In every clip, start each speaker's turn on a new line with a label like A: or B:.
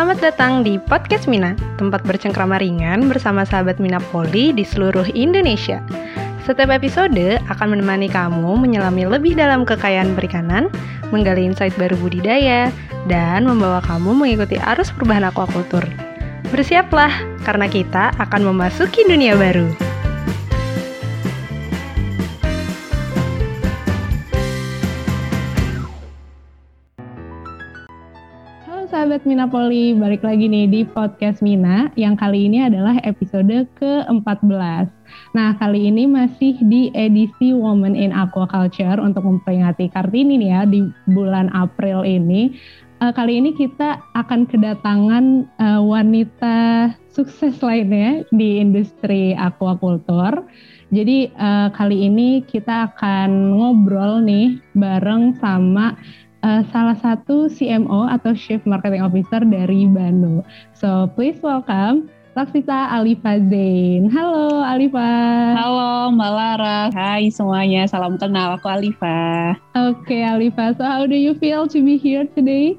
A: Selamat datang di Podcast Mina, tempat bercengkrama ringan bersama sahabat Mina Poli di seluruh Indonesia. Setiap episode akan menemani kamu menyelami lebih dalam kekayaan perikanan, menggali insight baru budidaya, dan membawa kamu mengikuti arus perubahan aquaculture. Bersiaplah, karena kita akan memasuki dunia baru. Sahabat Minapoli, balik lagi nih di podcast Mina yang kali ini adalah episode ke-14. Nah, kali ini masih di edisi Women in Aquaculture untuk memperingati Kartini nih ya di bulan April ini. Uh, kali ini kita akan kedatangan uh, wanita sukses lainnya di industri aquaculture. Jadi uh, kali ini kita akan ngobrol nih bareng sama uh, salah satu CMO atau Chief Marketing Officer dari Banu. So please welcome Laksita Alifa Zain. Halo Alifa.
B: Halo Mbak Lara. Hai semuanya, salam kenal. Aku Alifa.
A: Oke okay, Alifa, so how do you feel to be here today?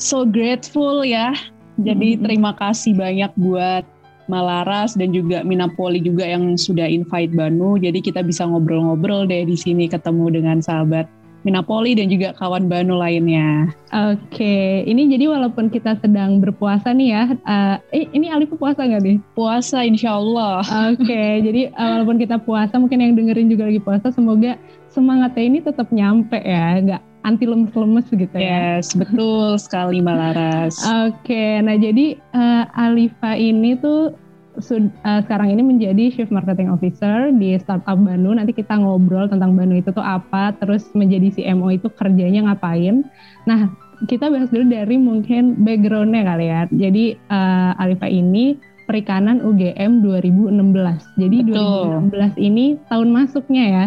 B: So grateful ya. Jadi mm -hmm. terima kasih banyak buat Malaras dan juga Minapoli juga yang sudah invite Banu. Jadi kita bisa ngobrol-ngobrol deh di sini ketemu dengan sahabat Minapoli dan juga kawan Banu lainnya.
A: Oke, okay. ini jadi walaupun kita sedang berpuasa nih ya, uh, eh ini Alif puasa nggak nih?
B: Puasa insya Allah.
A: Oke, okay. jadi uh, walaupun kita puasa, mungkin yang dengerin juga lagi puasa, semoga semangatnya ini tetap nyampe ya, nggak anti lemes-lemes gitu
B: ya. Yes, betul sekali Mbak Laras.
A: Oke, okay, nah jadi uh, Alifa ini tuh sud, uh, sekarang ini menjadi Chief Marketing Officer di startup Banu. Nanti kita ngobrol tentang Banu itu tuh apa, terus menjadi CMO itu kerjanya ngapain. Nah, kita bahas dulu dari mungkin backgroundnya kali ya. Jadi uh, Alifa ini perikanan UGM 2016. Jadi Betul. 2016 ini tahun masuknya ya?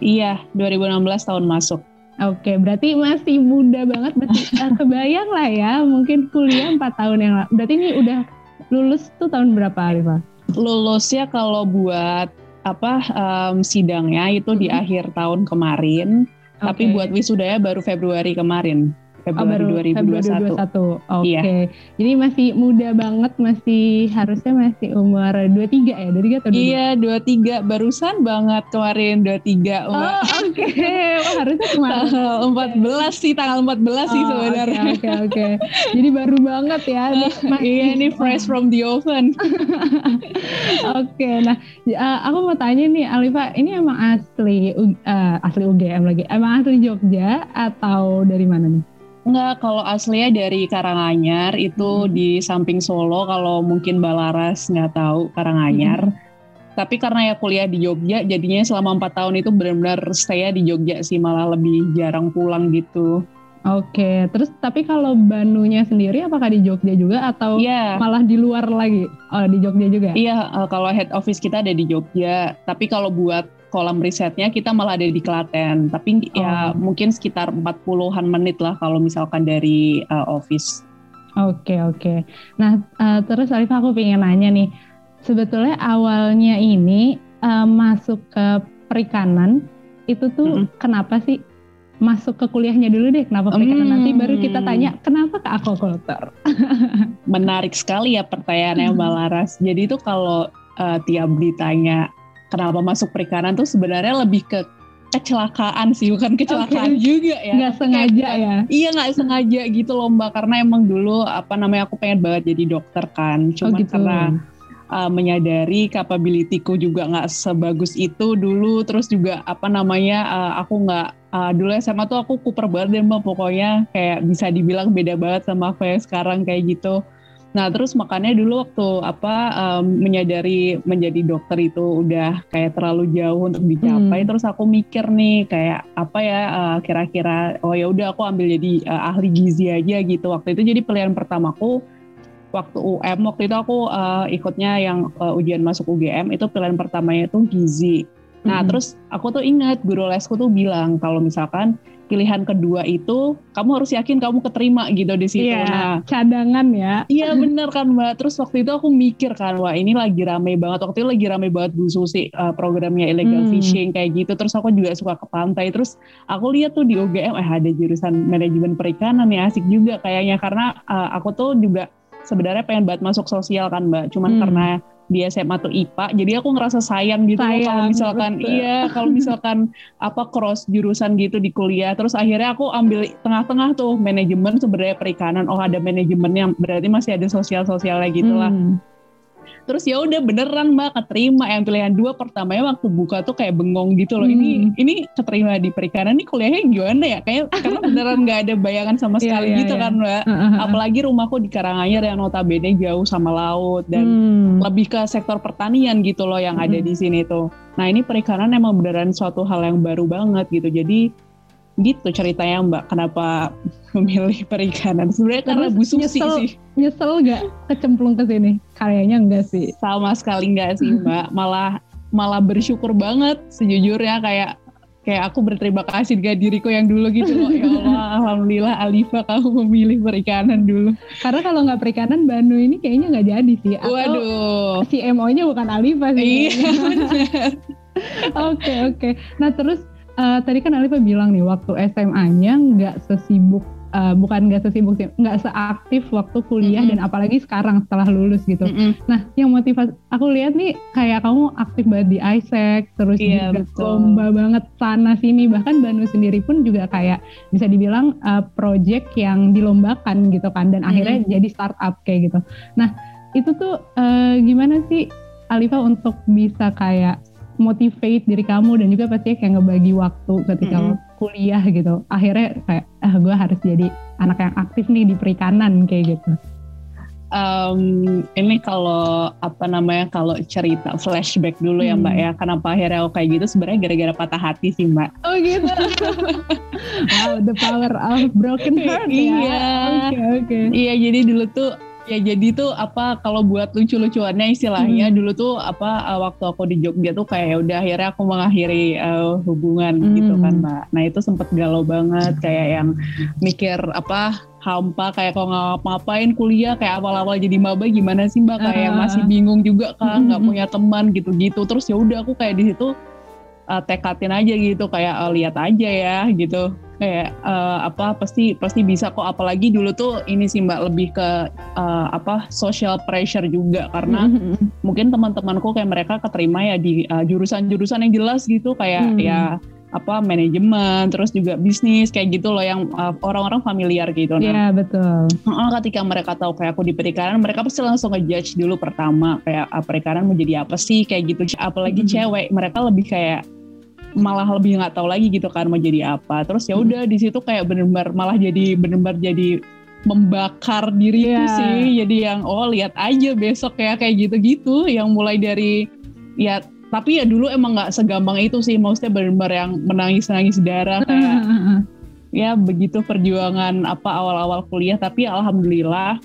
B: Iya, 2016 tahun masuk.
A: Oke, berarti masih muda banget, masih uh, kebayang lah ya, mungkin kuliah 4 tahun yang lalu. Berarti ini udah lulus tuh tahun berapa Alifa?
B: Lulusnya kalau buat apa um, sidangnya itu di mm-hmm. akhir tahun kemarin, okay. tapi buat wisudanya baru Februari kemarin. Februari oh, baru 2021. Februari 2021.
A: Oke. Okay. Iya. Jadi masih muda banget, masih harusnya masih umur 23 ya? 23 atau 22?
B: Iya, 23. Barusan banget kemarin 23 umur.
A: Oh, oke. Okay. Wah, harusnya kemarin.
B: Tanggal 14 sih, tanggal 14 oh, sih sebenarnya.
A: Oke, okay, oke, okay, Jadi baru banget ya.
B: Uh, iya, ini fresh from the oven.
A: oke, okay, nah uh, aku mau tanya nih Alifa, ini emang asli uh, asli UGM lagi. Emang asli Jogja atau dari mana nih?
B: Enggak, kalau aslinya dari Karanganyar itu hmm. di samping Solo. Kalau mungkin Balaras nggak tahu Karanganyar. Hmm. Tapi karena ya kuliah di Jogja, jadinya selama empat tahun itu benar-benar stay di Jogja sih, malah lebih jarang pulang gitu.
A: Oke, terus tapi kalau Banunya sendiri apakah di Jogja juga atau yeah. malah di luar lagi? Oh, di Jogja juga?
B: Iya, uh, kalau head office kita ada di Jogja. Tapi kalau buat kolam risetnya kita malah ada di Klaten. Tapi ya oh. ya mungkin sekitar 40-an menit lah kalau misalkan dari uh, office.
A: Oke, okay, oke. Okay. Nah, uh, terus Arif aku pengen nanya nih. Sebetulnya awalnya ini uh, masuk ke perikanan itu tuh mm -hmm. kenapa sih masuk ke kuliahnya dulu deh kenapa perikanan nanti baru kita tanya kenapa ke aquaculture
B: menarik sekali ya pertanyaannya Mbak Laras jadi itu kalau uh, tiap ditanya kenapa masuk perikanan tuh sebenarnya lebih ke kecelakaan sih bukan kecelakaan okay. juga ya.
A: Nggak sengaja ya.
B: Iya nggak sengaja gitu loh mbak. Karena emang dulu apa namanya aku pengen banget jadi dokter kan. Cuma oh, gitu. karena uh, menyadari capabilityku juga nggak sebagus itu dulu. Terus juga apa namanya uh, aku nggak uh, dulu SMA tuh aku kuper banget deh mbak. Pokoknya kayak bisa dibilang beda banget sama aku yang sekarang kayak gitu Nah terus makanya dulu waktu apa um, menyadari menjadi dokter itu udah kayak terlalu jauh untuk dicapai. Hmm. Terus aku mikir nih kayak apa ya uh, kira-kira oh ya udah aku ambil jadi uh, ahli gizi aja gitu. Waktu itu jadi pilihan pertamaku waktu UM waktu itu aku uh, ikutnya yang uh, ujian masuk UGM itu pilihan pertamanya itu gizi. Nah, mm -hmm. terus aku tuh ingat guru lesku tuh bilang kalau misalkan pilihan kedua itu kamu harus yakin kamu keterima gitu di situ.
A: Iya, nah, cadangan ya.
B: Iya bener kan Mbak. Terus waktu itu aku mikir kan, wah ini lagi rame banget. Waktu itu lagi rame banget Bu Susi uh, programnya illegal hmm. fishing kayak gitu. Terus aku juga suka ke pantai. Terus aku lihat tuh di UGM eh ada jurusan manajemen perikanan ya asik juga kayaknya karena uh, aku tuh juga sebenarnya pengen banget masuk sosial kan Mbak. Cuman hmm. karena di SMA tuh IPA jadi aku ngerasa sayang gitu sayang, kalau misalkan betul. iya kalau misalkan apa cross jurusan gitu di kuliah. Terus akhirnya aku ambil tengah-tengah tuh manajemen sebenarnya perikanan. Oh ada manajemen yang berarti masih ada sosial sosialnya gitu lah. Hmm terus ya udah beneran mbak keterima yang pilihan dua pertamanya waktu buka tuh kayak bengong gitu loh hmm. ini ini keterima di perikanan ini kuliahnya gimana ya kayak karena beneran nggak ada bayangan sama iya, sekali yeah, yeah, gitu yeah. kan mbak apalagi rumahku di Karanganyar yang notabene jauh sama laut dan hmm. lebih ke sektor pertanian gitu loh yang hmm. ada di sini tuh nah ini perikanan emang beneran suatu hal yang baru banget gitu jadi gitu ceritanya Mbak. Kenapa memilih perikanan? Sebenarnya karena Bu Susi nyesel, sih.
A: nyesel gak kecemplung ke sini? Kayaknya enggak sih?
B: Sama sekali enggak sih Mbak. Malah malah bersyukur banget sejujurnya. Kayak kayak aku berterima kasih dengan diriku yang dulu gitu loh. Ya Allah alhamdulillah Alifa kamu memilih perikanan dulu.
A: Karena kalau nggak perikanan Banu ini kayaknya nggak jadi sih.
B: Atau waduh.
A: Si MO-nya bukan Alifa
B: sih. Iya
A: oke oke. Nah terus uh, tadi kan Alifa bilang nih waktu SMA-nya nggak sesibuk uh, bukan nggak sesibuk sih nggak seaktif waktu kuliah mm -hmm. dan apalagi sekarang setelah lulus gitu. Mm -hmm. Nah yang motivasi aku lihat nih kayak kamu aktif banget di ISEC terus yeah, juga betul. lomba banget sana sini bahkan Banu sendiri pun juga kayak bisa dibilang uh, project yang dilombakan gitu kan dan mm -hmm. akhirnya jadi startup kayak gitu. Nah itu tuh uh, gimana sih Alifa untuk bisa kayak motivate diri kamu dan juga pasti kayak ngebagi waktu ketika mm -hmm. kuliah gitu akhirnya kayak ah gue harus jadi anak yang aktif nih di perikanan kayak gitu
B: um, ini kalau apa namanya kalau cerita flashback dulu hmm. ya mbak hmm. ya kenapa akhirnya aku kayak gitu sebenarnya gara-gara patah hati sih mbak
A: oh gitu wow the power of broken heart ya
B: iya oke okay, okay. iya jadi dulu tuh ya jadi tuh apa kalau buat lucu-lucuannya istilahnya hmm. dulu tuh apa uh, waktu aku di Jogja tuh kayak ya udah akhirnya aku mengakhiri uh, hubungan hmm. gitu kan mbak nah itu sempet galau banget kayak yang mikir apa hampa kayak kalau nggak ngapain kuliah kayak awal-awal jadi maba gimana sih mbak kayak yang masih bingung juga kan nggak hmm. punya teman gitu-gitu terus ya udah aku kayak di situ uh, tekatin aja gitu kayak uh, lihat aja ya gitu kayak uh, apa pasti pasti bisa kok. Apalagi dulu tuh ini sih mbak lebih ke uh, apa social pressure juga. Karena mm-hmm. mungkin teman-temanku kayak mereka keterima ya di uh, jurusan-jurusan yang jelas gitu. Kayak mm. ya apa manajemen terus juga bisnis kayak gitu loh yang uh, orang-orang familiar gitu.
A: Nah yeah, betul.
B: uh, ketika mereka tahu kayak aku di perikanan mereka pasti langsung ngejudge dulu pertama kayak uh, perikanan mau jadi apa sih? Kayak gitu. Apalagi mm-hmm. cewek mereka lebih kayak malah lebih nggak tahu lagi gitu kan mau jadi apa terus ya udah di situ kayak benar-benar malah jadi benar-benar jadi membakar diri yeah. itu iya. sih jadi yang oh lihat aja besok ya kayak gitu-gitu yang mulai dari ya tapi ya dulu emang nggak segampang itu sih maksudnya benar-benar yang menangis-nangis darah kayak ya begitu perjuangan apa awal-awal kuliah tapi alhamdulillah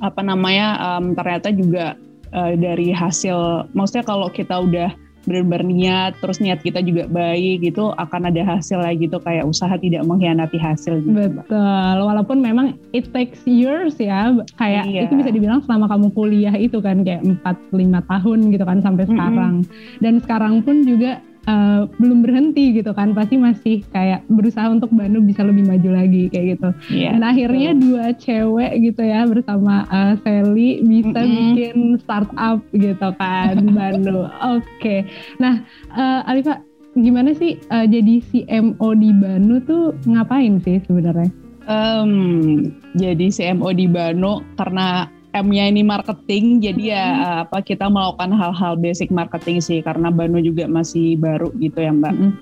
B: apa namanya um, ternyata juga uh, dari hasil maksudnya kalau kita udah benar-benar niat terus niat kita juga baik gitu akan ada hasil lagi gitu kayak usaha tidak mengkhianati hasil gitu
A: betul walaupun memang it takes years ya kayak iya. itu bisa dibilang selama kamu kuliah itu kan kayak 4 5 tahun gitu kan sampai sekarang mm -hmm. dan sekarang pun juga uh, belum berhenti gitu kan pasti masih kayak berusaha untuk Banu bisa lebih maju lagi kayak gitu yeah, dan akhirnya betul. dua cewek gitu ya bersama uh, Sally bisa mm -hmm. bikin startup gitu kan Banu oke okay. nah uh, Alifa gimana sih uh, jadi CMO di Banu tuh ngapain sih sebenarnya?
B: Um, jadi CMO di Banu karena M-nya ini marketing, jadi ya hmm. apa kita melakukan hal-hal basic marketing sih karena Banu juga masih baru gitu ya Mbak. Hmm.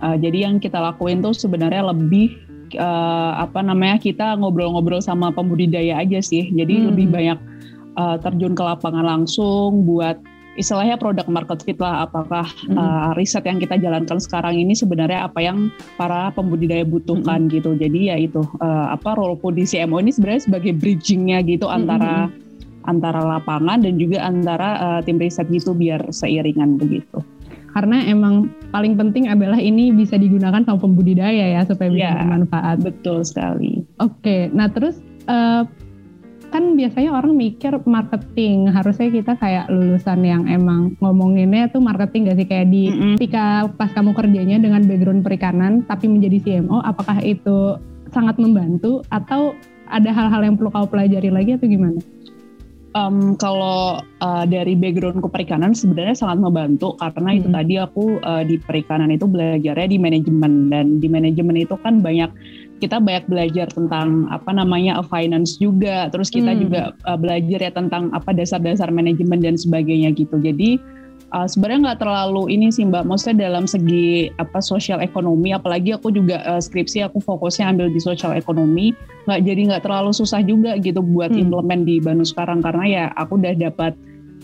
B: Uh, jadi yang kita lakuin tuh sebenarnya lebih uh, apa namanya kita ngobrol-ngobrol sama pembudidaya aja sih. Jadi hmm. lebih banyak uh, terjun ke lapangan langsung buat istilahnya produk market fit lah apakah hmm. uh, riset yang kita jalankan sekarang ini sebenarnya apa yang para pembudidaya butuhkan hmm. gitu jadi ya itu uh, apa role di CMO ini sebenarnya sebagai bridgingnya gitu hmm. antara antara lapangan dan juga antara uh, tim riset gitu biar seiringan begitu.
A: karena emang paling penting adalah ini bisa digunakan sama pembudidaya ya supaya bisa ya, bermanfaat.
B: Betul sekali.
A: Oke, nah terus uh, kan biasanya orang mikir marketing harusnya kita kayak lulusan yang emang ngomonginnya tuh marketing gak sih kayak di mm -hmm. ketika pas kamu kerjanya dengan background perikanan tapi menjadi CMO apakah itu sangat membantu atau ada hal-hal yang perlu kau pelajari lagi atau gimana?
B: Um, kalau uh, dari background ke perikanan sebenarnya sangat membantu karena hmm. itu tadi aku uh, di perikanan itu belajarnya di manajemen dan di manajemen itu kan banyak kita banyak belajar tentang apa namanya finance juga terus kita hmm. juga uh, belajar ya tentang apa dasar-dasar manajemen dan sebagainya gitu jadi uh, sebenarnya nggak terlalu ini sih mbak maksudnya dalam segi apa sosial ekonomi apalagi aku juga uh, skripsi aku fokusnya ambil di sosial ekonomi nggak jadi nggak terlalu susah juga gitu buat hmm. implement di Banu sekarang karena ya aku udah dapat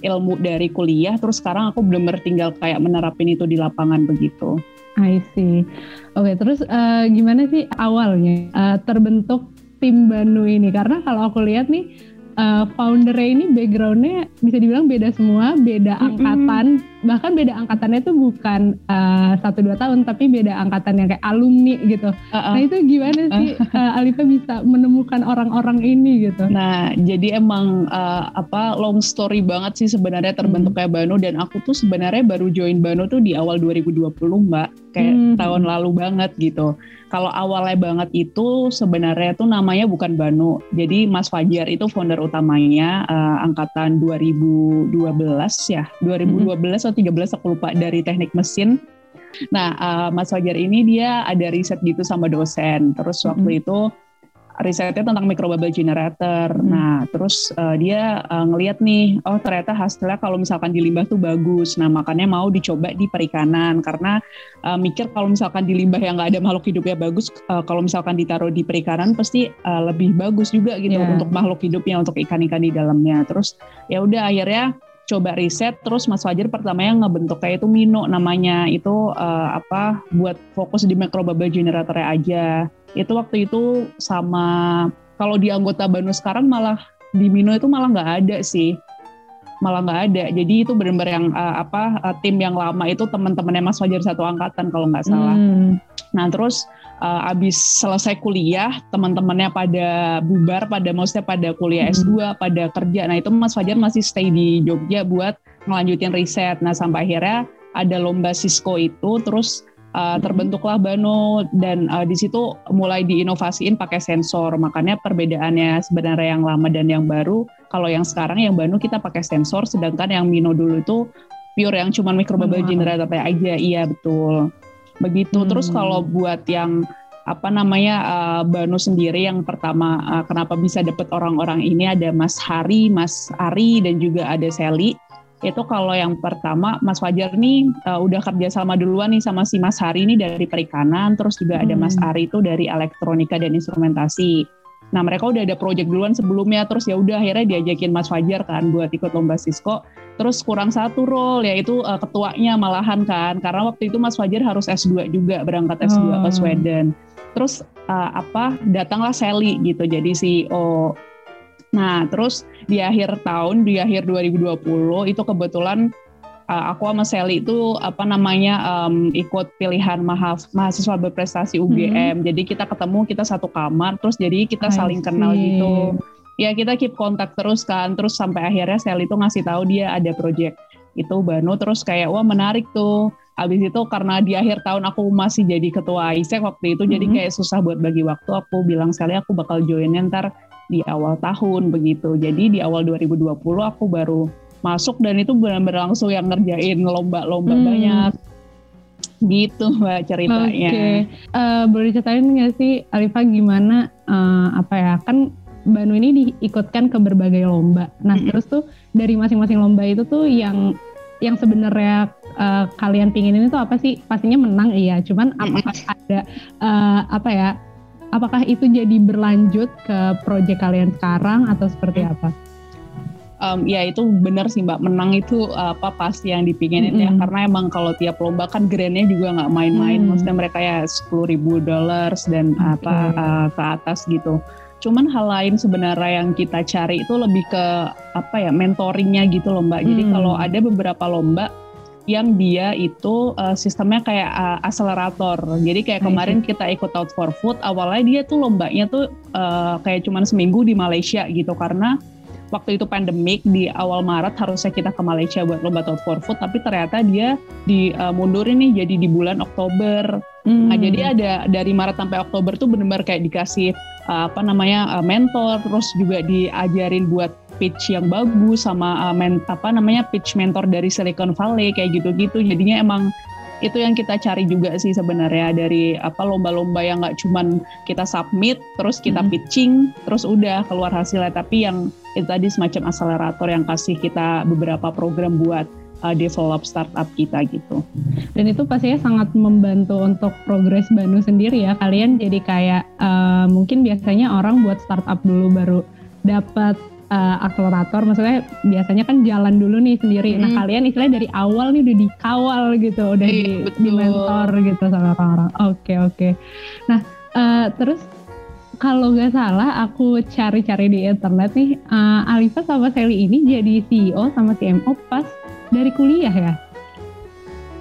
B: ilmu dari kuliah terus sekarang aku belum tinggal kayak menerapin itu di lapangan begitu.
A: I see. Oke, okay, terus uh, gimana sih awalnya uh, terbentuk tim Banu ini? Karena kalau aku lihat nih uh, foundernya ini backgroundnya bisa dibilang beda semua, beda angkatan, bahkan beda angkatannya itu bukan eh, satu uh, dua tahun, tapi beda angkatan yang kayak alumni gitu. Uh-uh. Nah itu gimana sih uh, Alifa bisa menemukan orang-orang ini gitu?
B: Nah jadi emang uh, apa long story banget sih sebenarnya terbentuknya hmm. Bano dan aku tuh sebenarnya baru join Bano tuh di awal 2020 mbak, kayak hmm. tahun lalu banget gitu kalau awalnya banget itu sebenarnya tuh namanya bukan Banu. Jadi Mas Fajar itu founder utamanya uh, angkatan 2012 ya, 2012 mm -hmm. atau 13 aku lupa dari teknik mesin. Nah, uh, Mas Fajar ini dia ada riset gitu sama dosen. Terus waktu mm -hmm. itu risetnya tentang microbubble generator. Hmm. Nah, terus uh, dia uh, ngeliat nih, oh ternyata hasilnya kalau misalkan di limbah tuh bagus. Nah, makanya mau dicoba di perikanan karena uh, mikir kalau misalkan di limbah yang nggak ada makhluk hidupnya bagus, uh, kalau misalkan ditaruh di perikanan pasti uh, lebih bagus juga gitu yeah. untuk makhluk hidupnya, untuk ikan-ikan di dalamnya. Terus ya udah akhirnya coba riset terus Mas Fajar pertamanya ngebentuk kayak itu Mino namanya itu uh, apa buat fokus di microbubble generatornya aja. Itu waktu itu sama kalau di anggota Banu sekarang malah di Mino itu malah nggak ada sih. Malah nggak ada. Jadi itu benar-benar yang uh, apa uh, tim yang lama itu teman-temannya Mas Fajar satu angkatan kalau nggak salah. Hmm. nah terus uh, abis selesai kuliah teman-temannya pada bubar pada maksudnya pada kuliah hmm. S2 pada kerja. Nah itu Mas Fajar masih stay di Jogja buat ngelanjutin riset. Nah sampai akhirnya ada lomba Cisco itu terus uh, terbentuklah Bano. Dan uh, di situ mulai diinovasiin pakai sensor. Makanya perbedaannya sebenarnya yang lama dan yang baru. Kalau yang sekarang yang Bano kita pakai sensor sedangkan yang Mino dulu itu pure yang cuma microbubble hmm. generator aja. Iya betul begitu. Hmm. Terus kalau buat yang apa namanya uh, Banu sendiri yang pertama uh, kenapa bisa dapat orang-orang ini ada Mas Hari, Mas Ari dan juga ada Sally. Itu kalau yang pertama Mas Fajar nih uh, udah kerja sama duluan nih sama si Mas Hari ini dari perikanan, terus juga hmm. ada Mas hmm. Ari itu dari elektronika dan instrumentasi. Nah mereka udah ada project duluan sebelumnya, terus ya udah akhirnya diajakin Mas Fajar kan buat ikut lomba Cisco. Terus kurang satu role yaitu uh, ketuanya malahan kan karena waktu itu Mas Fajar harus S2 juga berangkat S2 hmm. ke Sweden. Terus uh, apa datanglah Sally gitu jadi CEO nah terus di akhir tahun di akhir 2020 itu kebetulan uh, aku sama Sally itu apa namanya um, ikut pilihan mahasiswa berprestasi UGM. Hmm. Jadi kita ketemu kita satu kamar terus jadi kita saling kenal gitu. Ya kita keep kontak terus kan. Terus sampai akhirnya Sel itu ngasih tahu dia ada project itu Banu. Terus kayak wah menarik tuh. Abis itu karena di akhir tahun aku masih jadi ketua ISEC waktu itu mm -hmm. jadi kayak susah buat bagi waktu. Aku bilang sekali aku bakal joinnya ntar di awal tahun begitu. Jadi di awal 2020 aku baru masuk dan itu benar-benar langsung yang ngerjain lomba-lomba hmm. banyak gitu mbak ceritanya. Oke, okay.
A: uh, boleh ceritain nggak sih Alifa gimana uh, apa ya kan Banu ini diikutkan ke berbagai lomba. Nah, mm-hmm. terus tuh dari masing-masing lomba itu tuh yang yang sebenarnya uh, kalian pingin ini tuh apa sih? Pastinya menang iya, cuman apakah ada uh, apa ya? Apakah itu jadi berlanjut ke proyek kalian sekarang atau seperti apa?
B: Um, ya itu benar sih mbak menang itu apa pasti yang dipinginin mm -hmm. ya karena emang kalau tiap lomba kan grandnya juga nggak main-main mm. maksudnya mereka ya sepuluh ribu dollars dan okay. apa uh, ke atas gitu Cuman hal lain sebenarnya yang kita cari itu lebih ke apa ya mentoringnya gitu loh mbak. Jadi hmm. kalau ada beberapa lomba yang dia itu uh, sistemnya kayak uh, akselerator. Jadi kayak kemarin kita ikut Out for Food, awalnya dia tuh lombanya tuh uh, kayak cuma seminggu di Malaysia gitu karena waktu itu pandemik di awal Maret harusnya kita ke Malaysia buat lomba Out for Food, tapi ternyata dia dimundurin uh, nih jadi di bulan Oktober. Hmm. Nah jadi ada dari Maret sampai Oktober tuh benar-benar kayak dikasih uh, apa namanya uh, mentor, terus juga diajarin buat pitch yang bagus sama uh, men, apa namanya pitch mentor dari Silicon Valley kayak gitu-gitu jadinya emang itu yang kita cari juga sih sebenarnya dari apa lomba-lomba yang nggak cuman kita submit terus kita hmm. pitching terus udah keluar hasilnya tapi yang itu tadi semacam akselerator yang kasih kita beberapa program buat uh, develop startup kita gitu.
A: Dan itu pastinya sangat membantu untuk progres Banu sendiri ya. Kalian jadi kayak uh, mungkin biasanya orang buat startup dulu baru dapat uh, akselerator maksudnya biasanya kan jalan dulu nih sendiri. Hmm. Nah, kalian istilahnya dari awal nih udah dikawal gitu, udah e, di, di mentor gitu sama orang-orang. Oke, okay, oke. Okay. Nah, uh, terus kalau nggak salah aku cari-cari di internet nih, uh, Alifa sama Sally ini jadi CEO sama CMO pas dari kuliah ya?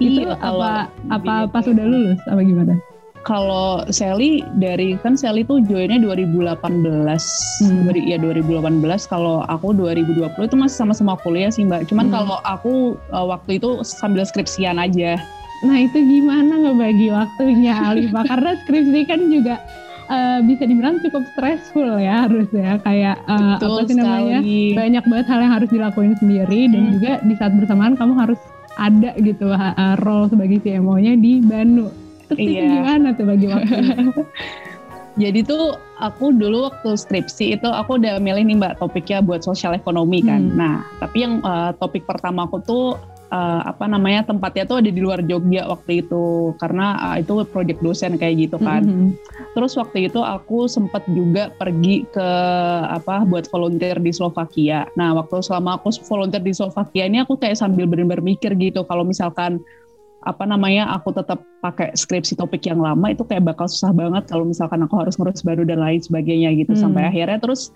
A: Iya, itu apa apa pas udah lulus apa gimana?
B: Kalau Sally dari kan Sally tuh joinnya 2018 hmm. dari ya 2018 kalau aku 2020 itu masih sama-sama kuliah sih mbak. Cuman hmm. kalau aku uh, waktu itu sambil skripsian aja.
A: Nah itu gimana ngebagi waktunya Alifa karena skripsi kan juga uh, bisa dibilang cukup stressful ya harusnya kayak uh, apa sih namanya? banyak banget hal yang harus dilakuin sendiri. Hmm. dan juga di saat bersamaan kamu harus ada gitu uh, role sebagai CMO-nya di Banu Terus iya. gimana tuh bagi waktu?
B: Jadi tuh aku dulu waktu skripsi itu aku udah milih nih mbak topiknya buat sosial ekonomi kan. Hmm. Nah tapi yang uh, topik pertama aku tuh uh, apa namanya tempatnya tuh ada di luar Jogja waktu itu karena uh, itu proyek dosen kayak gitu kan. -hmm. Terus waktu itu aku sempat juga pergi ke apa buat volunteer di Slovakia. Nah waktu selama aku volunteer di Slovakia ini aku kayak sambil benar-benar mikir gitu kalau misalkan apa namanya aku tetap pakai skripsi topik yang lama itu kayak bakal susah banget kalau misalkan aku harus ngurus baru dan lain sebagainya gitu. Hmm. sampai akhirnya terus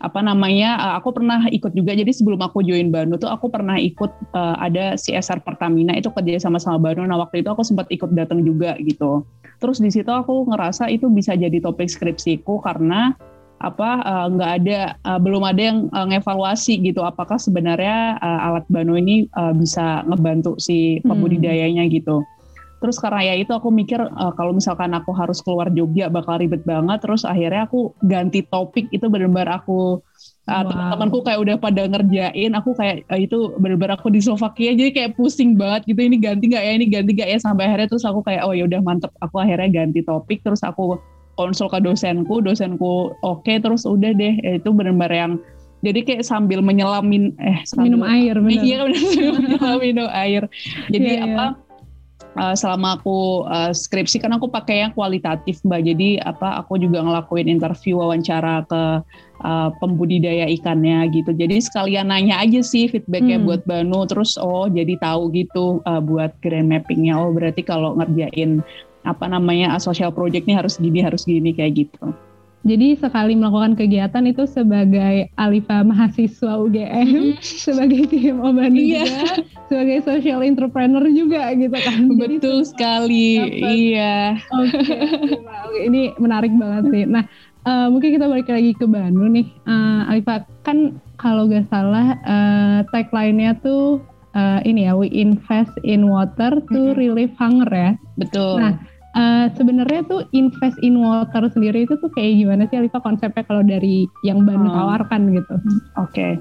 B: apa namanya eh, aku pernah ikut juga. Jadi sebelum aku join Banu tuh aku pernah ikut uh, ada CSR Pertamina itu kerja sama sama Banu. Nah waktu itu aku sempat ikut datang juga gitu. Terus di situ aku ngerasa itu bisa jadi topik skripsiku karena apa uh, nggak ada uh, belum ada yang uh, ngevaluasi gitu apakah sebenarnya uh, alat Bano ini uh, bisa ngebantu si pembudidayanya hmm. gitu. Terus karena ya itu aku mikir uh, kalau misalkan aku harus keluar Jogja bakal ribet banget. Terus akhirnya aku ganti topik itu benar-benar aku uh, wow. teman-temanku kayak udah pada ngerjain. Aku kayak uh, itu benar-benar aku di Slovakia jadi kayak pusing banget gitu. Ini ganti nggak ya? Ini ganti nggak ya? Sampai akhirnya terus aku kayak oh ya udah mantep. Aku akhirnya ganti topik. Terus aku konsul ke dosenku dosenku oke okay, terus udah deh. Itu benar-benar yang jadi kayak sambil menyelamin eh
A: sambil, minum air
B: bener. iya benar minum air. Jadi yeah, apa yeah. Uh, selama aku uh, skripsi kan aku pakai yang kualitatif mbak. Jadi apa aku juga ngelakuin interview wawancara ke uh, pembudidaya ikannya gitu. Jadi sekalian nanya aja sih feedbacknya hmm. buat Banu. Terus oh jadi tahu gitu uh, buat grand mappingnya. Oh berarti kalau ngerjain apa namanya social project ini harus gini harus gini kayak gitu.
A: Jadi sekali melakukan kegiatan itu sebagai Alifa mahasiswa UGM, hmm. sebagai tim Obani iya. juga, sebagai social entrepreneur juga gitu kan.
B: Betul Jadi, sekali, iya. Oke, okay,
A: okay, ini menarik banget sih. Nah, uh, mungkin kita balik lagi ke Banu nih. Uh, Alifa, kan kalau gak salah uh, tagline-nya tuh uh, ini ya, we invest in water to relieve hunger ya.
B: Betul.
A: Nah, uh, sebenarnya tuh invest in water sendiri itu tuh kayak gimana sih Alifa konsepnya kalau dari yang Banu hmm. tawarkan gitu?
B: Oke. Okay.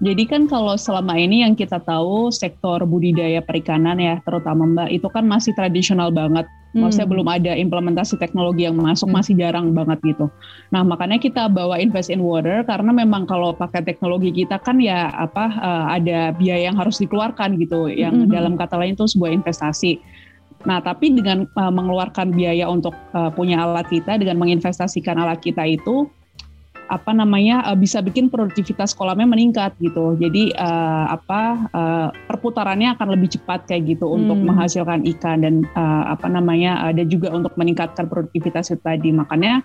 B: Jadi kan kalau selama ini yang kita tahu sektor budidaya perikanan ya terutama Mbak itu kan masih tradisional banget. Maksudnya hmm. belum ada implementasi teknologi yang masuk hmm. masih jarang banget gitu. Nah makanya kita bawa invest in water karena memang kalau pakai teknologi kita kan ya apa uh, ada biaya yang harus dikeluarkan gitu. Yang hmm. dalam kata lain itu sebuah investasi. Nah, tapi dengan uh, mengeluarkan biaya untuk uh, punya alat kita, dengan menginvestasikan alat kita itu, apa namanya uh, bisa bikin produktivitas kolamnya meningkat gitu. Jadi uh, apa uh, perputarannya akan lebih cepat kayak gitu hmm. untuk menghasilkan ikan dan uh, apa namanya ada juga untuk meningkatkan produktivitas itu tadi. Makanya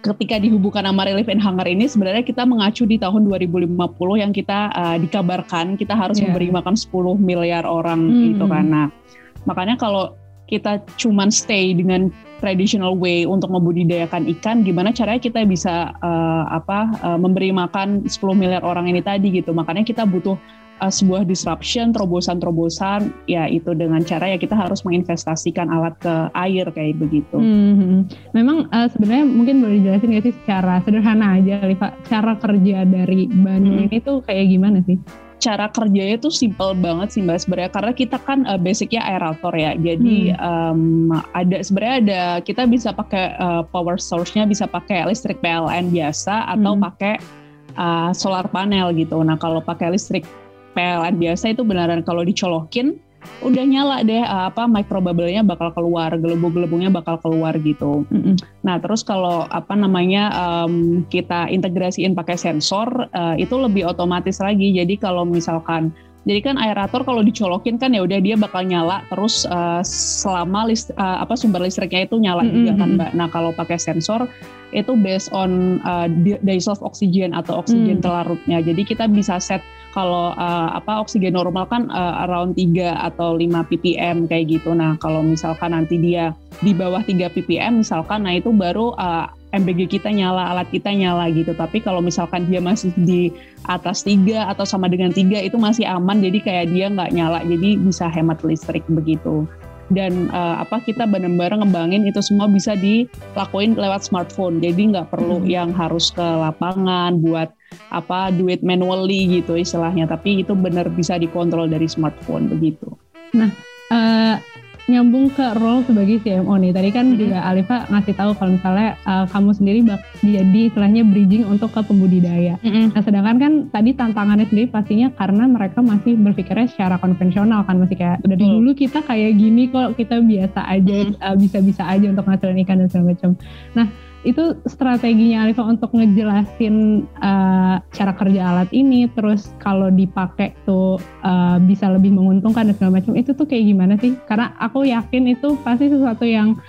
B: ketika dihubungkan sama relief and hunger ini sebenarnya kita mengacu di tahun 2050 yang kita uh, dikabarkan kita harus yeah. memberi makan 10 miliar orang mm -hmm. gitu kan. Makanya kalau kita cuman stay dengan traditional way untuk membudidayakan ikan, gimana caranya kita bisa uh, apa uh, memberi makan 10 miliar orang ini tadi gitu. Makanya kita butuh uh, sebuah disruption, terobosan-terobosan, ya itu dengan cara ya kita harus menginvestasikan alat ke air kayak begitu.
A: Hmm, memang uh, sebenarnya mungkin boleh dijelasin nggak sih secara sederhana aja, Liva, cara kerja dari Banu hmm. ini tuh kayak gimana sih?
B: Cara kerjanya tuh simple banget sih mbak sebenarnya karena kita kan uh, basicnya aerator ya jadi hmm. um, ada sebenarnya ada kita bisa pakai uh, power source-nya bisa pakai listrik PLN biasa atau hmm. pakai uh, solar panel gitu nah kalau pakai listrik PLN biasa itu beneran kalau dicolokin udah nyala deh apa microbubble-nya bakal keluar, gelembung-gelembungnya bakal keluar gitu. Mm -hmm. Nah terus kalau apa namanya um, kita integrasiin pakai sensor uh, itu lebih otomatis lagi. Jadi kalau misalkan jadi kan aerator kalau dicolokin kan ya udah dia bakal nyala terus uh, selama list, uh, apa sumber listriknya itu nyala mm -hmm. juga kan mbak. Nah kalau pakai sensor itu based on uh, days of oxygen atau oksigen mm. terlarutnya. Jadi kita bisa set kalau uh, apa oksigen normal kan uh, around 3 atau 5 ppm kayak gitu. Nah, kalau misalkan nanti dia di bawah 3 ppm misalkan nah itu baru uh, MBG kita nyala, alat kita nyala gitu. Tapi kalau misalkan dia masih di atas 3 atau sama dengan 3 itu masih aman. Jadi kayak dia nggak nyala jadi bisa hemat listrik begitu. Dan uh, apa kita bareng-bareng ngembangin itu semua bisa dilakuin lewat smartphone. Jadi nggak perlu hmm. yang harus ke lapangan buat apa duit manually gitu istilahnya. Tapi itu benar bisa dikontrol dari smartphone begitu.
A: Nah uh, nyambung ke role sebagai CMO nih. Tadi kan mm-hmm. juga Alifa ngasih tahu kalau misalnya uh, kamu sendiri bak jadi istilahnya bridging untuk ke pembudidaya. Mm-hmm. Nah, sedangkan kan tadi tantangannya sendiri pastinya karena mereka masih berpikirnya secara konvensional kan masih kayak dari mm. dulu kita kayak gini kok kita biasa aja mm-hmm. uh, bisa-bisa aja untuk ngasilin ikan dan segala macam. Nah, itu strateginya Alifa untuk ngejelasin uh, cara kerja alat ini terus kalau dipakai tuh uh, bisa lebih menguntungkan dan segala macam itu tuh kayak gimana sih? Karena aku yakin itu pasti sesuatu yang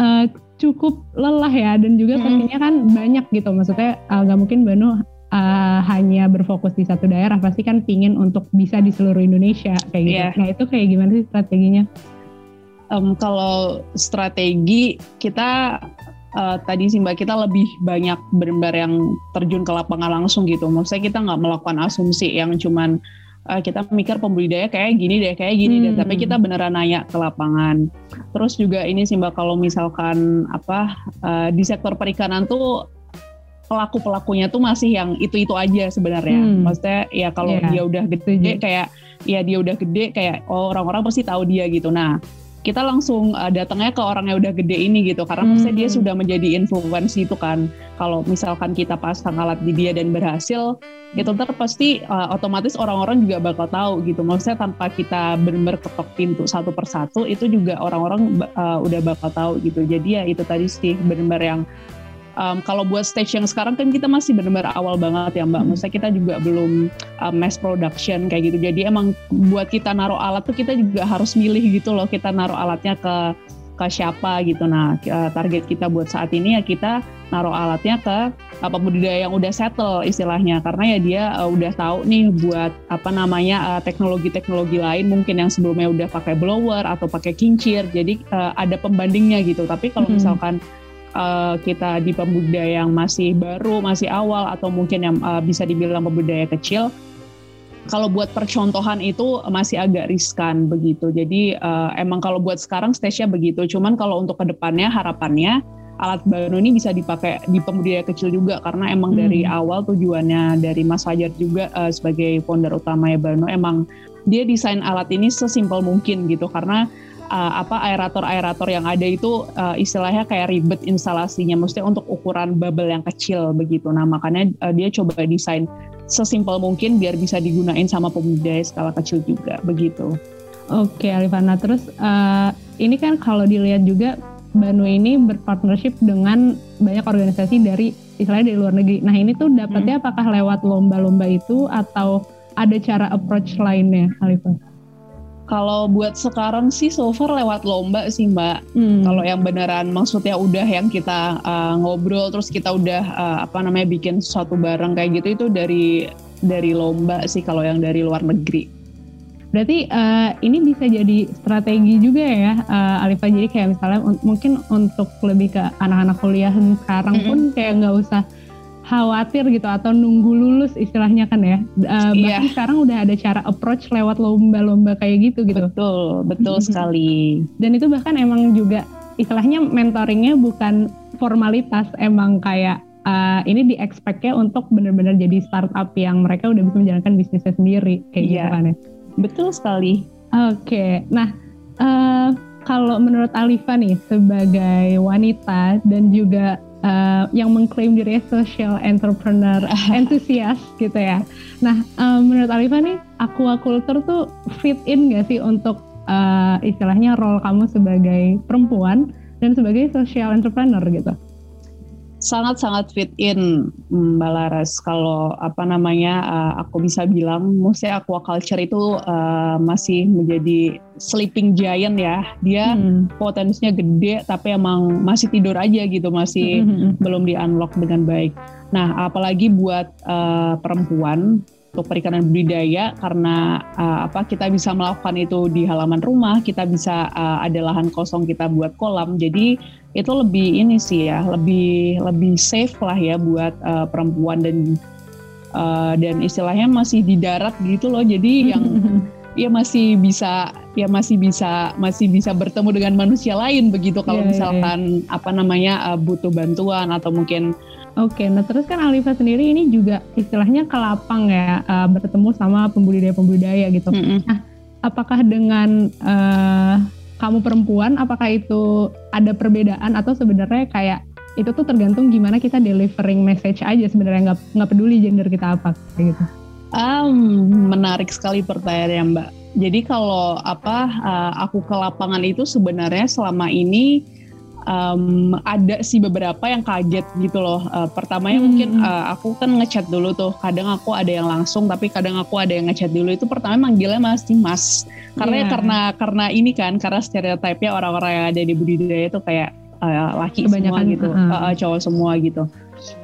A: uh, cukup lelah ya dan juga pastinya kan banyak gitu. Maksudnya nggak uh, mungkin Banu uh, hanya berfokus di satu daerah pasti kan pingin untuk bisa di seluruh Indonesia kayak gitu. Yeah. nah itu kayak gimana sih strateginya?
B: Um, kalau strategi kita uh, tadi sih mbak kita lebih banyak benar-benar yang terjun ke lapangan langsung gitu. Maksudnya kita nggak melakukan asumsi yang cuman uh, kita mikir pembudidaya kayak gini deh, kayak gini hmm. deh. Tapi kita beneran nanya ke lapangan. Terus juga ini sih mbak kalau misalkan apa uh, di sektor perikanan tuh pelaku pelakunya tuh masih yang itu itu aja sebenarnya. Hmm. Maksudnya ya kalau yeah. dia udah gede kayak ya dia udah gede kayak oh orang-orang pasti tahu dia gitu. Nah kita langsung uh, datangnya ke orang yang udah gede ini gitu. Karena hmm. maksudnya dia sudah menjadi influence itu kan. Kalau misalkan kita pasang alat di dia dan berhasil itu ntar pasti uh, otomatis orang-orang juga bakal tahu gitu. Maksudnya tanpa kita benar-benar ketok pintu satu persatu itu juga orang-orang uh, udah bakal tahu gitu. Jadi ya itu tadi sih benar-benar yang um, kalau buat stage yang sekarang kan kita masih benar-benar awal banget ya Mbak. Hmm. Maksudnya kita juga belum um, mass production kayak gitu. Jadi emang buat kita naruh alat tuh kita juga harus milih gitu loh. Kita naruh alatnya ke ke siapa gitu. Nah target kita buat saat ini ya kita naruh alatnya ke apa budidaya yang udah settle istilahnya karena ya dia uh, udah tahu nih buat apa namanya teknologi teknologi-teknologi lain mungkin yang sebelumnya udah pakai blower atau pakai kincir jadi uh, ada pembandingnya gitu tapi kalau hmm. misalkan uh, kita di pembudidaya yang masih baru, masih awal atau mungkin yang uh, bisa dibilang pembudidaya kecil, kalau buat percontohan itu masih agak riskan begitu. Jadi uh, emang kalau buat sekarang stage-nya begitu. Cuman kalau untuk ke depannya harapannya alat baru ini bisa dipakai di pembudidaya kecil juga karena emang hmm. dari awal tujuannya dari Mas Fajar juga uh, sebagai founder utama ya Bano emang dia desain alat ini sesimpel mungkin gitu karena uh, apa aerator-aerator yang ada itu uh, istilahnya kayak ribet instalasinya, maksudnya untuk ukuran bubble yang kecil begitu. Nah makanya uh, dia coba desain sesimpel mungkin biar bisa digunain sama pembudidaya skala kecil juga begitu.
A: Oke Alifana, terus uh, ini kan kalau dilihat juga Banu ini berpartnership dengan banyak organisasi dari istilahnya dari luar negeri. Nah ini tuh dapatnya hmm. apakah lewat lomba-lomba itu atau ada cara approach lainnya, Alifana?
B: Kalau buat sekarang sih so far lewat lomba sih mbak. Hmm. Kalau yang beneran maksudnya udah yang kita uh, ngobrol terus kita udah uh, apa namanya bikin sesuatu bareng kayak gitu itu dari dari lomba sih kalau yang dari luar negeri.
A: Berarti uh, ini bisa jadi strategi juga ya uh, Alifa. Jadi kayak misalnya un mungkin untuk lebih ke anak-anak kuliah sekarang mm -hmm. pun kayak nggak usah khawatir gitu atau nunggu lulus istilahnya kan ya. Uh, iya. Bahkan sekarang udah ada cara approach lewat lomba-lomba kayak gitu gitu.
B: Betul, betul sekali.
A: Dan itu bahkan emang juga istilahnya mentoringnya bukan formalitas, emang kayak uh, ini di expect-nya untuk benar-benar jadi startup yang mereka udah bisa menjalankan bisnisnya sendiri kayak iya. gitu kan ya.
B: Betul sekali.
A: Oke, okay. nah uh, kalau menurut Alifa nih sebagai wanita dan juga uh, yang mengklaim diri social entrepreneur entusias gitu ya. Nah, uh, menurut Alifa nih, aquaculture tuh fit in gak sih untuk uh, istilahnya role kamu sebagai perempuan dan sebagai social entrepreneur gitu?
B: Sangat-sangat fit in Mbak Laras kalau apa namanya uh, aku bisa bilang maksudnya aquaculture itu uh, masih menjadi sleeping giant ya dia hmm. potensinya gede tapi emang masih tidur aja gitu masih hmm. hmm, hmm. belum di unlock dengan baik nah apalagi buat uh, perempuan untuk perikanan budidaya karena uh, apa kita bisa melakukan itu di halaman rumah kita bisa uh, ada lahan kosong kita buat kolam jadi itu lebih ini sih ya lebih lebih safe lah ya buat uh, perempuan dan uh, dan istilahnya masih di darat gitu loh jadi yang ya masih bisa ya masih bisa masih bisa bertemu dengan manusia lain begitu kalau yeah, iya, iya. misalkan yeah, yeah. apa namanya uh, butuh bantuan atau mungkin
A: Oke, nah terus kan Alifa sendiri ini juga istilahnya ke lapang ya, uh, bertemu sama pembudidaya-pembudidaya gitu. Mm -hmm. Nah, apakah dengan uh, kamu perempuan, apakah itu ada perbedaan atau sebenarnya kayak itu tuh tergantung gimana kita delivering message aja sebenarnya nggak nggak peduli gender kita apa kayak gitu.
B: Um, menarik sekali pertanyaannya Mbak. Jadi kalau apa uh, aku ke lapangan itu sebenarnya selama ini um, ada sih beberapa yang kaget gitu loh. Uh, pertamanya hmm. mungkin uh, aku kan ngechat dulu tuh. Kadang aku ada yang langsung, tapi kadang aku ada yang ngechat dulu. Itu pertama manggilnya masih mas. Karena yeah. karena karena ini kan karena stereotipnya orang-orang yang ada di budidaya itu kayak uh, laki Kebanyakan, semua gitu, uh, uh, cowok semua gitu.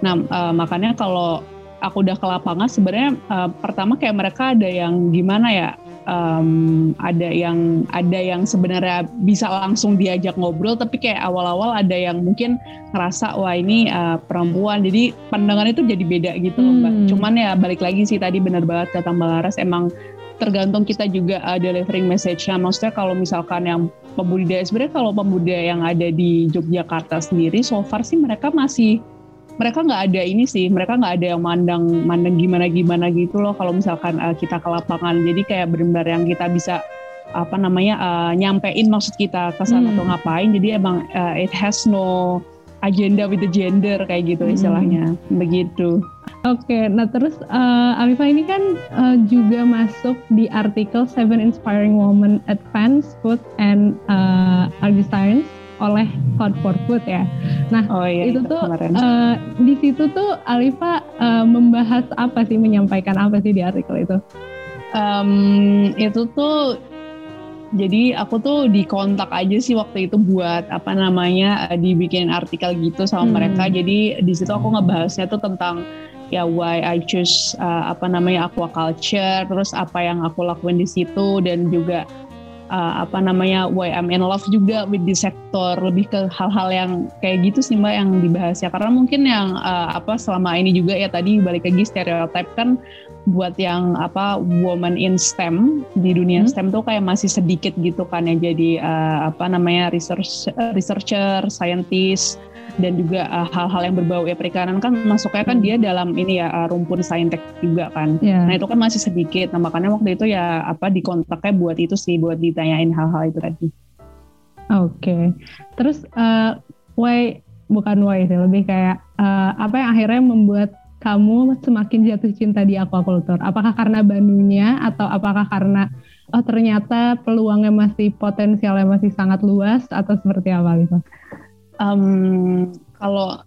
B: Nah uh, makanya kalau aku udah ke lapangan sebenarnya uh, pertama kayak mereka ada yang gimana ya um, ada yang ada yang sebenarnya bisa langsung diajak ngobrol tapi kayak awal-awal ada yang mungkin ngerasa wah ini uh, perempuan jadi pandangan itu jadi beda gitu loh mbak. Hmm. Cuman ya balik lagi sih tadi benar banget kata mbak Laras emang tergantung kita juga uh, delivering message-nya. Maksudnya kalau misalkan yang pembudidaya sebenarnya kalau pembudidaya yang ada di Yogyakarta sendiri so far sih mereka masih mereka nggak ada ini sih mereka nggak ada yang mandang mandang gimana gimana gitu loh kalau misalkan uh, kita ke lapangan jadi kayak benar-benar yang kita bisa apa namanya uh, nyampein maksud kita ke sana hmm. atau ngapain jadi emang uh, it has no agenda with the gender kayak gitu hmm. istilahnya begitu.
A: Oke, okay, nah terus uh, Afifa ini kan uh, juga masuk di artikel Seven Inspiring Women Advanced Food and uh, Agri-Science oleh Code for Food ya. Nah oh, iya, itu, itu tuh uh, di situ tuh Alifa uh, membahas apa sih, menyampaikan apa sih di artikel itu?
B: Um, itu tuh jadi aku tuh dikontak aja sih waktu itu buat apa namanya dibikin artikel gitu sama hmm. mereka. Jadi di situ aku ngebahasnya tuh tentang ya why I choose uh, apa namanya aquaculture, terus apa yang aku lakuin di situ dan juga uh, apa namanya why I'm in love juga with the sector. Lebih ke hal-hal yang kayak gitu sih mbak yang dibahas ya. Karena mungkin yang uh, apa selama ini juga ya tadi balik lagi stereotip kan buat yang apa woman in STEM di dunia hmm. STEM tuh kayak masih sedikit gitu kan ya jadi uh, apa namanya research researcher, scientist dan juga uh, hal-hal yang berbau ya perikanan kan masuknya kan dia dalam ini ya uh, rumpun saintek juga kan. Yeah. Nah itu kan masih sedikit. Nah makanya waktu itu ya apa di kontaknya buat itu sih buat ditanyain hal-hal itu tadi.
A: Oke. Okay. Terus uh, why bukan why sih lebih kayak uh, apa yang akhirnya membuat kamu semakin jatuh cinta di aquaculture? Apakah karena banunya atau apakah karena oh ternyata peluangnya masih potensialnya masih sangat luas atau seperti apa gitu?
B: um, kalau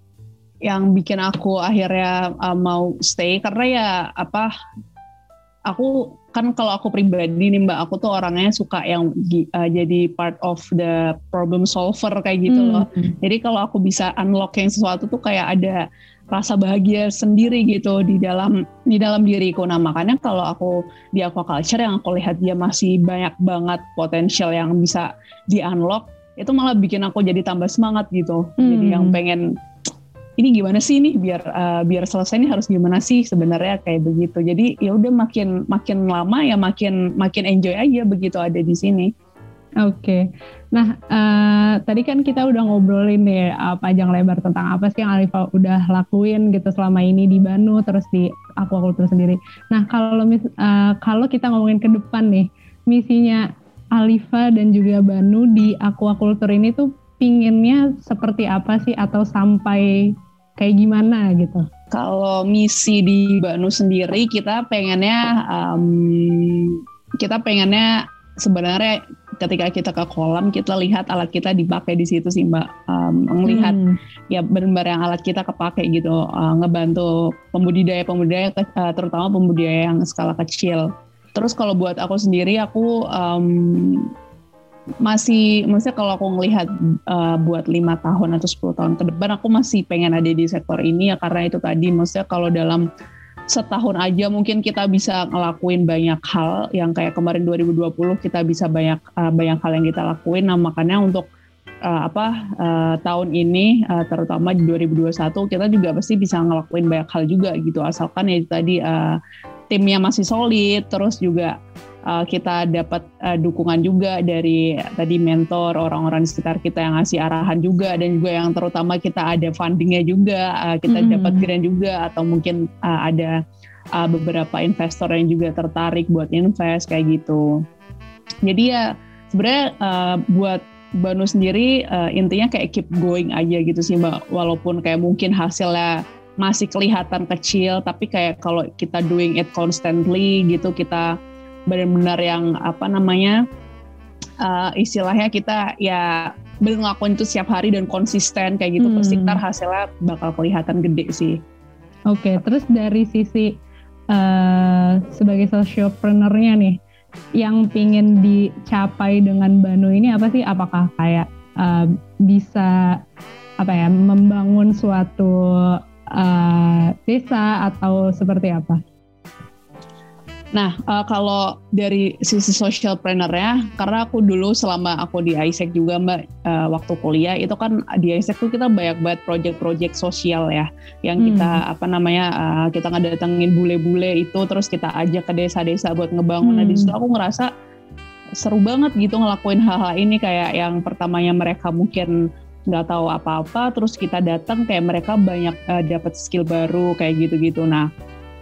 B: yang bikin aku akhirnya uh, mau stay karena ya apa aku kan kalau aku pribadi nih mbak aku tuh orangnya suka yang uh, jadi part of the problem solver kayak gitu hmm. loh jadi kalau aku bisa unlock yang sesuatu tuh kayak ada rasa bahagia sendiri gitu di dalam di dalam diriku nah makanya kalau aku di aquaculture yang aku lihat dia masih banyak banget potensial yang bisa di unlock itu malah bikin aku jadi tambah semangat gitu hmm. jadi yang pengen ini gimana sih nih biar uh, biar selesai ini harus gimana sih sebenarnya kayak begitu. Jadi ya udah makin makin lama ya makin makin enjoy aja begitu ada di sini.
A: Oke, okay. nah uh, tadi kan kita udah ngobrolin nih uh, panjang lebar tentang apa sih yang Alifa udah lakuin gitu selama ini di Banu terus di aquaculture sendiri. Nah kalau uh, kalau kita ngomongin ke depan nih misinya Alifa dan juga Banu di aquaculture ini tuh pinginnya seperti apa sih atau sampai kayak gimana gitu?
B: Kalau misi di Banu sendiri kita pengennya um, kita pengennya sebenarnya ketika kita ke kolam kita lihat alat kita dipakai di situ sih mbak. Um, melihat hmm. ya benar-benar yang alat kita kepake gitu uh, ngebantu pembudidaya pembudidaya uh, terutama pembudidaya yang skala kecil. Terus kalau buat aku sendiri aku um, masih maksudnya kalau aku ngelihat uh, buat lima tahun atau 10 tahun ke depan aku masih pengen ada di sektor ini ya karena itu tadi. Maksudnya kalau dalam setahun aja mungkin kita bisa ngelakuin banyak hal yang kayak kemarin 2020 kita bisa banyak uh, banyak hal yang kita lakuin. Nah makanya untuk uh, apa uh, tahun ini uh, terutama di 2021 kita juga pasti bisa ngelakuin banyak hal juga gitu. Asalkan ya tadi uh, timnya masih solid terus juga uh, kita dapat uh, dukungan juga dari tadi mentor orang-orang di sekitar kita yang ngasih arahan juga dan juga yang terutama kita ada fundingnya juga uh, kita mm. dapat grant juga atau mungkin uh, ada uh, beberapa investor yang juga tertarik buat invest kayak gitu jadi ya sebenarnya uh, buat Banu sendiri uh, intinya kayak keep going aja gitu sih mbak walaupun kayak mungkin hasilnya masih kelihatan kecil tapi kayak kalau kita doing it constantly gitu kita benar-benar yang apa namanya uh, istilahnya kita ya benar ngelakuin itu setiap hari dan konsisten kayak gitu hmm. pasti ntar hasilnya bakal kelihatan gede sih.
A: Oke, okay, terus dari sisi uh, sebagai socialpreneur-nya nih, yang pingin dicapai dengan Banu ini apa sih? Apakah kayak uh, bisa apa ya membangun suatu uh, desa atau seperti apa?
B: Nah, uh, kalau dari sisi social planner ya, karena aku dulu selama aku di ISEC juga mbak uh, waktu kuliah itu kan di ISEC tuh kita banyak banget project-project sosial ya, yang hmm. kita apa namanya uh, kita ngedatengin bule-bule itu, terus kita ajak ke desa-desa buat ngebangun. Hmm. Nah di situ aku ngerasa seru banget gitu ngelakuin hal-hal ini kayak yang pertamanya mereka mungkin nggak tahu apa-apa, terus kita datang kayak mereka banyak uh, dapat skill baru kayak gitu-gitu. Nah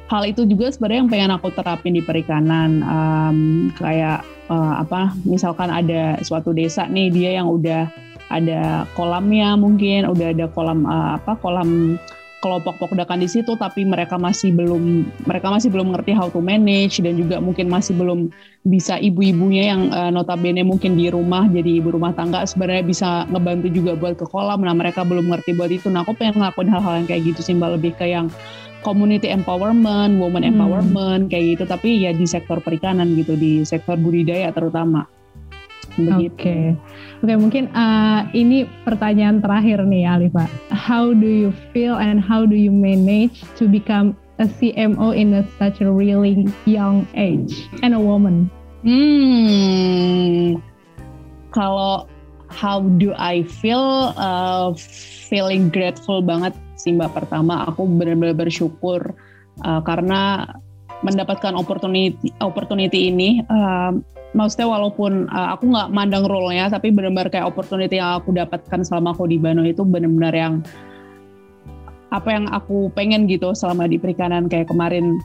B: hal itu juga sebenarnya yang pengen aku terapin di perikanan um, kayak uh, apa misalkan ada suatu desa nih dia yang udah ada kolamnya mungkin udah ada kolam uh, apa kolam kelompok pokdakan di situ tapi mereka masih belum mereka masih belum ngerti how to manage dan juga mungkin masih belum bisa ibu-ibunya yang uh, notabene mungkin di rumah jadi ibu rumah tangga sebenarnya bisa ngebantu juga buat ke kolam. Nah mereka belum ngerti buat itu. Nah aku pengen ngelakuin hal-hal yang kayak gitu sih mbak. Lebih ke yang community empowerment, woman hmm. empowerment kayak gitu tapi ya di sektor perikanan gitu di sektor budidaya terutama.
A: Oke, okay. oke okay, mungkin uh, ini pertanyaan terakhir nih Alifa. How do you feel and how do you manage to become a CMO in a such a really young age and a woman?
B: Hmm, kalau how do I feel? Uh, feeling grateful banget sih mbak pertama aku benar-benar bersyukur uh, karena mendapatkan opportunity opportunity ini uh, maksudnya walaupun uh, aku nggak mandang role-nya tapi benar-benar kayak opportunity yang aku dapatkan selama aku di Bano itu benar-benar yang apa yang aku pengen gitu selama di perikanan. Kayak kemarin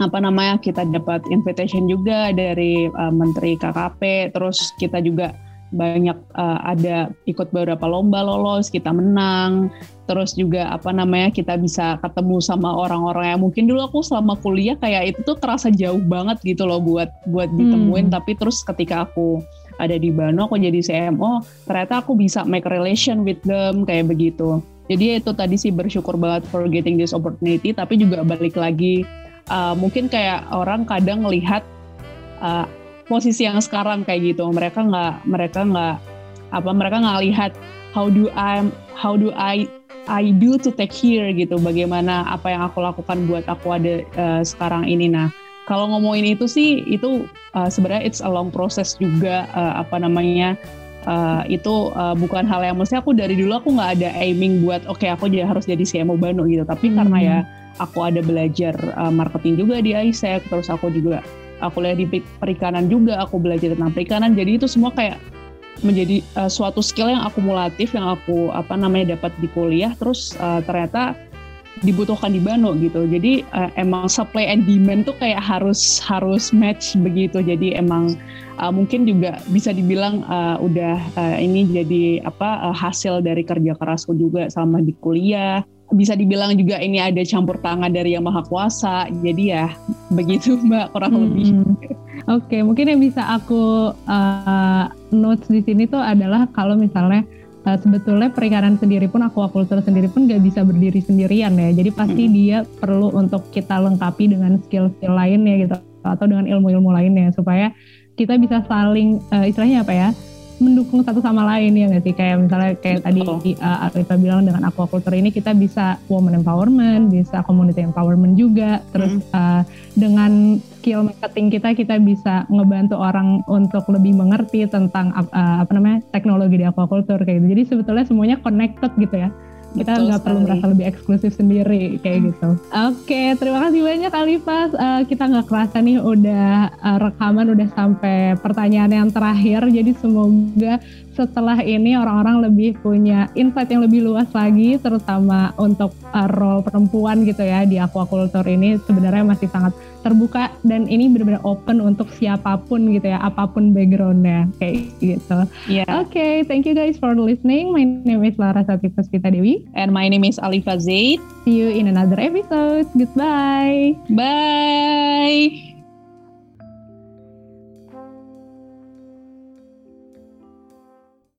B: apa namanya kita dapat invitation juga dari uh, Menteri KKP terus kita juga banyak uh, ada ikut beberapa lomba lolos kita menang. Terus juga apa namanya kita bisa ketemu sama orang-orang yang mungkin dulu aku selama kuliah kayak itu tuh terasa jauh banget gitu loh buat buat ditemuin. Hmm. tapi terus ketika aku ada di Bano aku jadi CMO ternyata aku bisa make relation with them kayak begitu. Jadi itu tadi sih bersyukur banget for getting this opportunity. Tapi juga balik lagi uh, mungkin kayak orang kadang melihat uh, posisi yang sekarang kayak gitu. Mereka nggak mereka nggak apa mereka nggak lihat how do I how do I I do to take here gitu. Bagaimana apa yang aku lakukan buat aku ada uh, sekarang ini. Nah kalau ngomongin itu sih itu uh, sebenarnya it's a long process juga uh, apa namanya uh, itu uh, bukan hal yang mesti aku dari dulu aku nggak ada aiming buat oke okay, aku jadi harus jadi CMO Bano gitu. Tapi hmm. karena ya aku ada belajar uh, marketing juga di ISEC terus aku juga aku lihat di perikanan juga aku belajar tentang perikanan. Jadi itu semua kayak menjadi uh, suatu skill yang akumulatif yang aku apa namanya dapat di kuliah. Terus uh, ternyata dibutuhkan di Bano gitu. Jadi uh, emang supply and demand tuh kayak harus harus match begitu. Jadi emang uh, mungkin juga bisa dibilang uh, udah uh, ini jadi apa uh, hasil dari kerja kerasku juga sama di kuliah. Bisa dibilang juga ini ada campur tangan dari yang maha kuasa. Jadi ya begitu Mbak kurang hmm. lebih.
A: Oke, okay, mungkin yang bisa aku uh, notes di sini tuh adalah kalau misalnya uh, sebetulnya perikanan sendiri pun aquaculture sendiri pun gak bisa berdiri sendirian ya. Jadi pasti hmm. dia perlu untuk kita lengkapi dengan skill-skill lainnya gitu atau dengan ilmu-ilmu lainnya supaya kita bisa saling uh, istilahnya apa ya? Mendukung satu sama lain ya nggak sih kayak misalnya kayak Betul. tadi uh, Arifah bilang dengan aquaculture ini kita bisa woman empowerment, bisa community empowerment juga, terus mm. uh, dengan skill marketing kita kita bisa ngebantu orang untuk lebih mengerti tentang uh, apa namanya teknologi di aquaculture kayak gitu. Jadi sebetulnya semuanya connected gitu ya kita nggak perlu merasa lebih eksklusif sendiri kayak hmm. gitu. Oke, okay, terima kasih banyak Alifas. Uh, kita nggak kerasa nih udah uh, rekaman udah sampai pertanyaan yang terakhir. Jadi semoga setelah ini orang-orang lebih punya insight yang lebih luas lagi, terutama untuk uh, role perempuan gitu ya di aquaculture ini sebenarnya masih sangat terbuka dan ini benar-benar open untuk siapa pun gitu ya, apa pun backgroundnya kayak gitu. Yeah. Oke, okay, thank you guys for listening. My name is Lara Sapita Spita Dewi.
B: And my name is Alifa Zaid.
A: See you in another episode. Goodbye.
B: Bye.